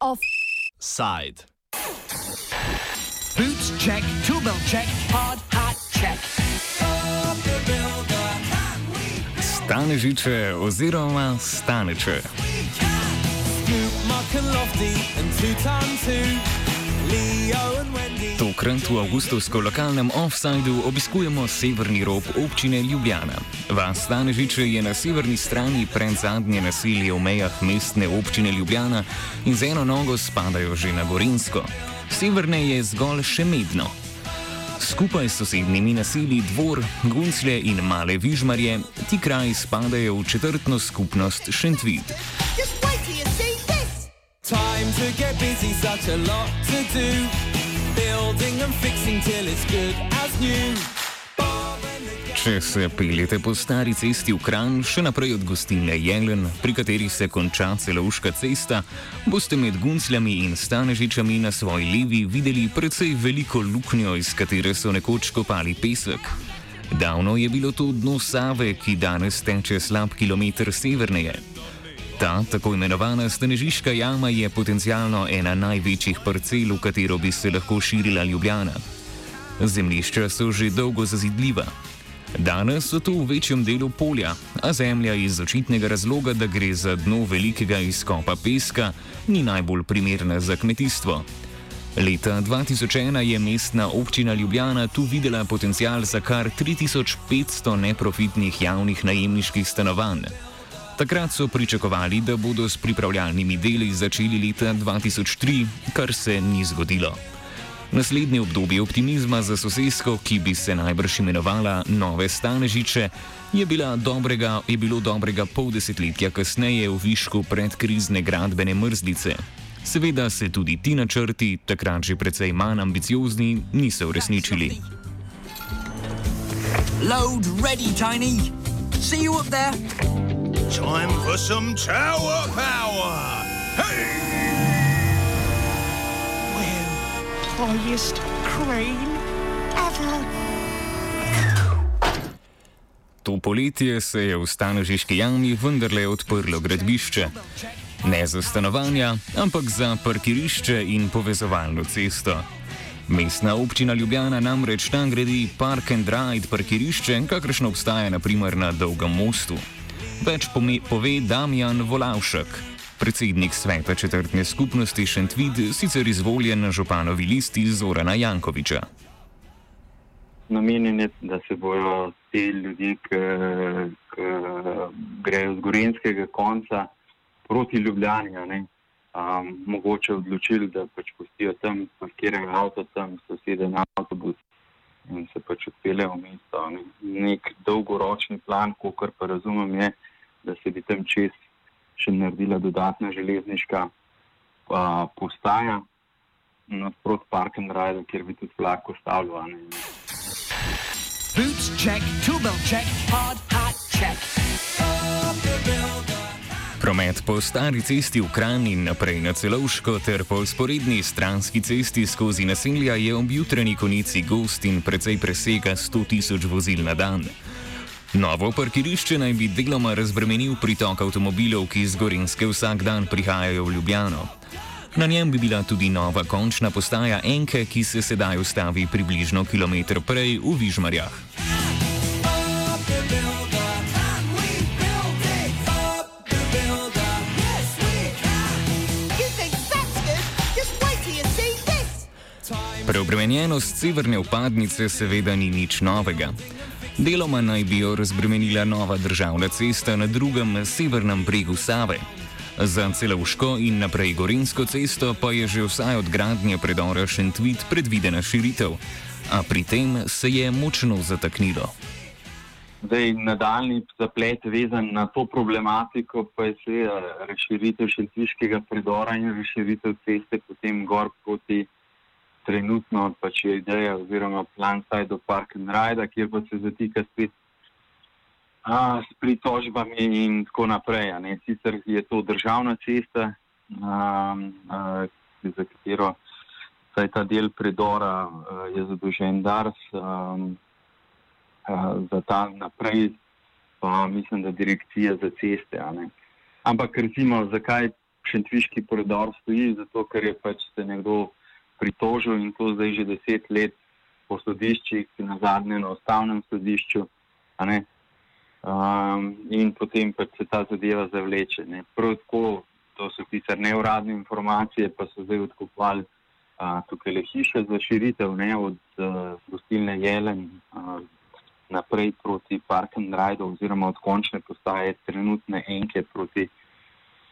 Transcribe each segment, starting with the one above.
Offside. Boots check, tool belt check, hard hat check. Stanežiče oziroma staneče. Scoop, Mark and two ton two. Tokrat v avgustovsko lokalnem offsajdu obiskujemo severni rob občine Ljubljana. Vas Stanežiče je na severni strani pred zadnje naselje v mejah mestne občine Ljubljana in z eno nogo spadajo že na Gorinsko. Severne je zgolj še medno. Skupaj s sosednjimi naselji Dvor, Gunclje in Male Vižmarje ti kraji spadajo v četrtno skupnost Šentvid. Time to get busy, such a lot to do. Building and fixing till it's good as new. Če se peljete po stari cesti v Kran, še naprej od gostilne Jelen, pri kateri se konča celovška cesta, boste med guncljami in stanežičami na svoji levi videli precej veliko luknjo, iz katere so nekoč kopali pesek. Davno je bilo to dno Save, ki danes teče slab kilometr severneje. Ta tako imenovana stanežiška jama je potencialno ena največjih parcel, v katero bi se lahko širila Ljubljana. Zemljišča so že dolgo zazidljiva. Danes so tu v večjem delu polja, a zemlja iz očitnega razloga, da gre za dno velikega izkopa peska, ni najbolj primerna za kmetijstvo. Leta 2001 je mestna občina Ljubljana tu videla potencial za kar 3500 neprofitnih javnih najemniških stanovanj. Takrat so pričakovali, da bodo s pripravljalnimi deli začeli leta 2003, kar se ni zgodilo. Naslednje obdobje optimizma za sosesko, ki bi se najbrž imenovala Nove Stanežiče, je, dobrega, je bilo dobrega pol desetletja kasneje v višku predkrizne gradbene mrzlice. Seveda se tudi ti načrti, takrat že precej manj ambiciozni, niso uresničili. Load ready, Tiny. See you up there. Time for some tower power. Highest crane ever. To poletje se je v Stanožiški jami vendarle odprlo gradbišče. Ne za stanovanja, ampak za parkirišče in povezovalno cesto. Mestna občina Ljubljana namreč tam gradi Park and Ride parkirišče, kakršno obstaja naprimer na Dolgem mostu. Več pove Damjan Volavšek, predsednik sveta četrtne skupnosti Šentvid, sicer izvoljen na županovi listi Zorana Jankoviča. namenjen je, da se bodo ti ljudje, ki grejo z gorenskega konca proti Ljubljani, ne, um, mogoče odločili, da pač pustijo tam, parkirajo avto tam, se usede na avtobus in se pač odpeljejo v mesto. Ne. Nek dolgoročni plan, kot pa razumem, je, da se bi tam čez še naredila dodatna železniška a, postaja nasprot Park and Ride, kjer bi tudi vlak ustavljal. Boots check, tool belt check, hard hat check. Promet po stari cesti v Kran in naprej na Celovško ter po sporedni stranski cesti skozi naselja je ob jutranji konici gost in precej presega 100 tisoč vozil na dan. Novo parkirišče naj bi deloma razbremenil pritok avtomobilov, ki z Gorenske vsak dan prihajajo v Ljubljano. Na njem bi bila tudi nova končna postaja Enke, ki se sedaj ustavi približno kilometr prej v Vižmarjah. Preobremenjenost severne upadnice seveda ni nič novega. Deloma naj bi jo razbremenila nova državna cesta na drugem severnem bregu Save. Za celovško in naprej Gorensko cesto pa je že vsaj od gradnje predora Šentvit predvidena širitev, a pri tem se je močno zataknilo. Zdaj, nadaljni zaplet vezan na to problematiko pa je seveda razširitev šentviškega predora in razširitev ceste potem gor proti trenutno pač je ideja oziroma plan saj do Park and Ride, kjer pa se zatika spet a, s pritožbami in tako naprej. a ne. Sicer je to državna cesta, a, a, za katero saj ta del predora uh, je zadolžen Dars um, uh, za ta naprej, pa mislim, da direkcija za ceste. Ampak recimo, zakaj šentviški predor stoji? Zato, ker je pač se nekdo pritožil in to zdaj že deset let po sodiščih, na zadnje na ustavnem sodišču. Um, in potem pač se ta zadeva zavleče. Prav tako, to so sicer neuradne informacije, pa so zdaj odkupovali tukaj le hiše za širitev, ne, od uh, gostilne Jelen uh, naprej proti Park and Ride, oziroma od končne postaje trenutne enke proti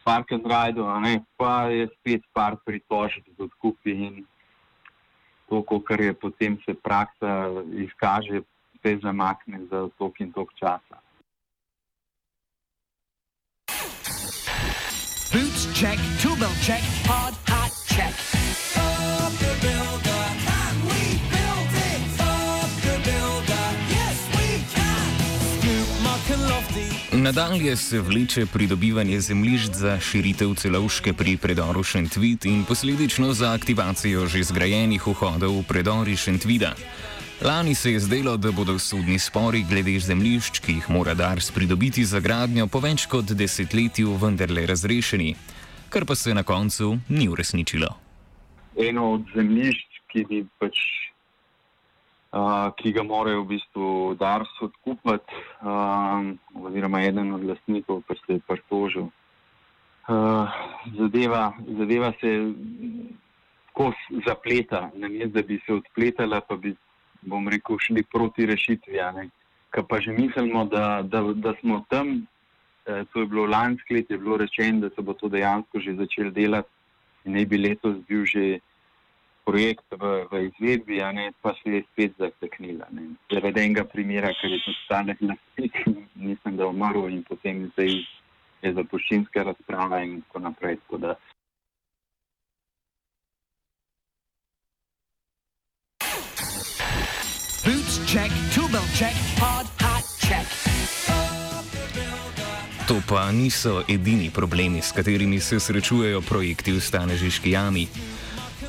Park and Ride, pa je spet par pritožb z odkupi in to, kar je potem se praksa izkaže, se zamakne za tok in tok časa. Boots check, tool belt check, hard hat check. Nadalje se vleče pridobivanje zemljišč za širitev celovške pri predoru Šentvit in posledično za aktivacijo že zgrajenih vhodov v predori Šentvida. Lani se je zdelo, da bodo sodni spori glede zemljišč, ki jih mora Dars pridobiti za gradnjo, po več kot desetletju vendarle razrešeni, kar pa se na koncu ni uresničilo. Eno od zemljišč, ki, bi pač, uh, ki ga morajo v bistvu Dars odkupiti, um, oziroma eden od lastnikov, pa se je pritožil. Uh, zadeva, zadeva se tako zapleta, namesto da bi se odpletala, pa bi bom rekel, šli proti rešitvi. Ker pa že mislimo, da, da, da smo tam, eh, to je bilo lansko leto, je bilo rečeno, da se bo to dejansko že začelo delati in naj bi letos bil že projekt v, v izvedbi, pa se je spet zateknila. Zaradi enega primera, ker je to stane na svetu, mislim, da umrl in potem zdaj je zapuščinska razprava in tako naprej. Tako da, Boots check, tool belt check, hard hat check. To pa niso edini problemi, s katerimi se srečujejo projekti v Stanežiški jami.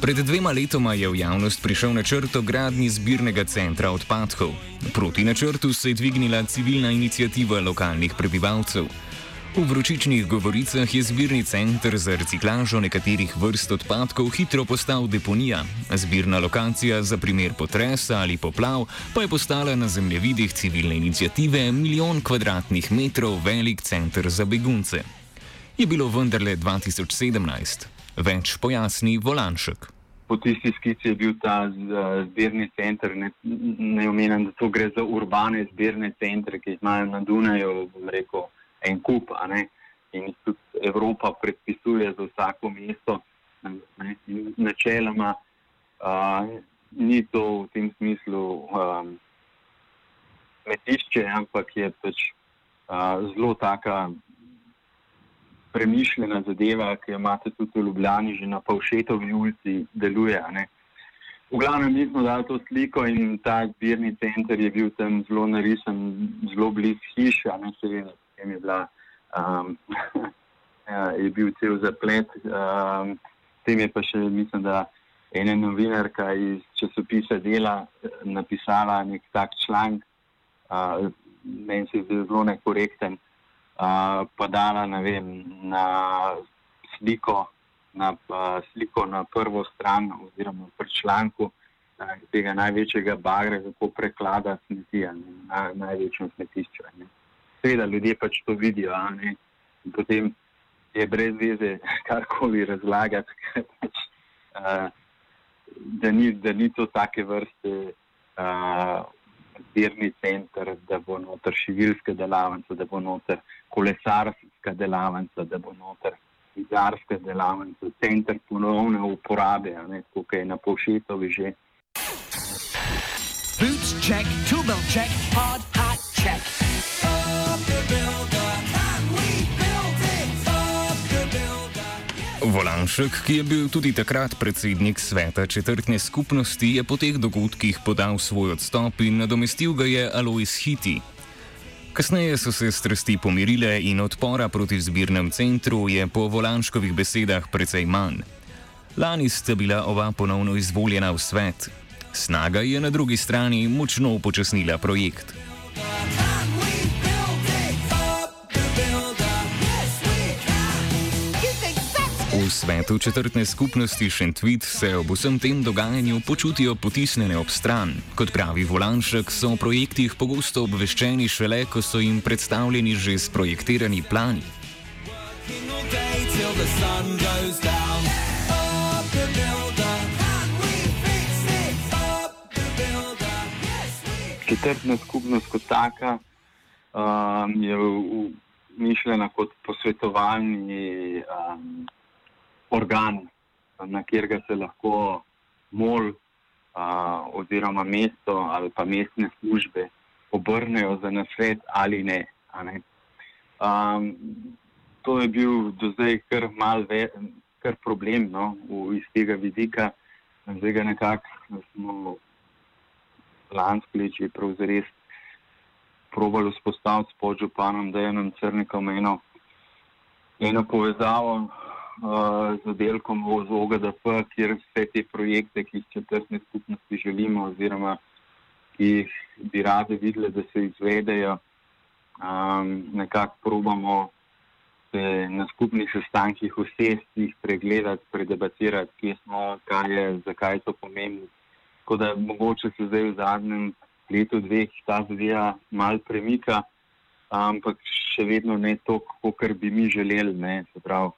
Pred dvema letoma je v javnost prišel načrt o gradnji zbirnega centra odpadkov. Proti načrtu se je dvignila civilna inicijativa lokalnih prebivalcev. V vročičnih govoricah je zbirni center za reciklažo nekaterih vrst odpadkov hitro postal deponija. Zbirna lokacija za primer potresa ali poplav pa je postala na zemljevidih civilne inicijative milijon kvadratnih metrov velik center za begunce. Je bilo vendarle 2017. Več pojasni Volanšek. po tisti skici je bil ta z- zbirni center. Ne, ne omenjam, da to gre za urbane zbirne centre, ki jih imajo na Dunaju, rekel, en kup. In jih tudi Evropa predpisuje za vsako mesto. Ne, načeloma uh, ni to v tem smislu um, smetišče, ampak je pač uh, zelo taka premišljena zadeva, ki jo imate tudi v Ljubljani, že na Pavšetovi ulici deluje. V glavnem mi smo dali to sliko in ta zbirni center je bil tam zelo narisan, zelo blizu hiše, a ne seveda, potem je bila. Um, ja, je bil cel zaplet. Um, tem je pa še, mislim, da ena novinarka iz časopisa Dela eh, napisala nek tak članek, uh, meni se je zdel zelo nekorekten, uh, pa dala ne vem, na sliko, na, uh, sliko na prvo stran oziroma pri članku uh, tega največjega bagra, kako preklada smetija na a ne. Seveda ljudje pač to vidijo, potem je brez veze karkoli razlagati, pač, uh, da, ni, da ni to take vrste uh, zbirni center, da bo noter šivilska delavnica, da bo noter kolesarska delavnica, da bo noter izarska delavnica, center ponovne uporabe, ne, kot je na Povšetovi že. Boots check, tool belt check, hard hat check. Volanšek, ki je bil tudi takrat predsednik sveta četrtne skupnosti, je po teh dogodkih podal svoj odstop in nadomestil ga je Alois Hiti. Kasneje so se strasti pomirile in odpora proti zbirnem centru je po Volanškovih besedah precej manj. Lani sta bila oba ponovno izvoljena v svet. Snaga je na drugi strani močno upočasnila projekt. V svetu četrtne skupnosti Šentvit se ob vsem tem dogajanju počutijo potisnjene ob stran. Kot pravi Volanšek, so o projektih pogosto obveščeni šele, ko so jim predstavljeni že sprojektirani plani. Till the sun goes down. Up the builder. Četrtna skupnost kot taka um, je mišljena kot posvetovalni um, organ, na katerega se lahko mol uh, oziroma mesto ali pa mestne službe obrnejo za nasvet ali ne. a ne. Um, to je bil do zdaj kar mal ve, kar problem no, v, iz tega vidika. Zdaj ga nekako smo lansko leto prav zares probali vzpostaviti s podžupanom Dejanom Crnikom eno, eno povezavo z oddelkom z OGDP, kjer vse te projekte, ki jih četrtne skupnosti želimo oziroma ki jih bi radi videli, da se izvedejo, um, nekako probamo se na skupnih sestankih usesti, jih pregledati, predebatirati, kje smo, kaj je, zakaj je to pomembno. Tako da mogoče se zdaj v zadnjem letu, dveh ta zadeva mal premika, ampak še vedno ne toliko, kot bi mi želeli. Ne, se pravi,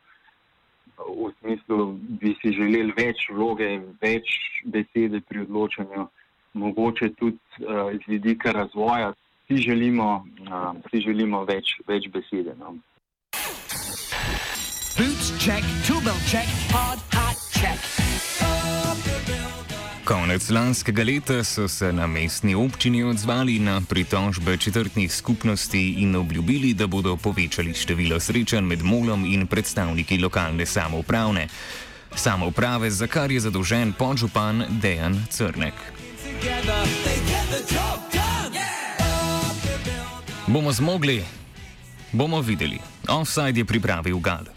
v smislu bi si želeli več vloge, več besede pri odločanju, mogoče tudi uh, iz vidika razvoja. Vsi želimo, uh, vsi želimo več, več besede. No. Boots check, tool belt check, hard hat check. Konec lanskega leta so se na mestni občini odzvali na pritožbe četrtnih skupnosti in obljubili, da bodo povečali število srečanj med molom in predstavniki lokalne samoupravne. Samouprave, za kar je zadolžen podžupan Dejan Crnek. Bomo zmogli? Bomo videli. Offside je pripravil Gal.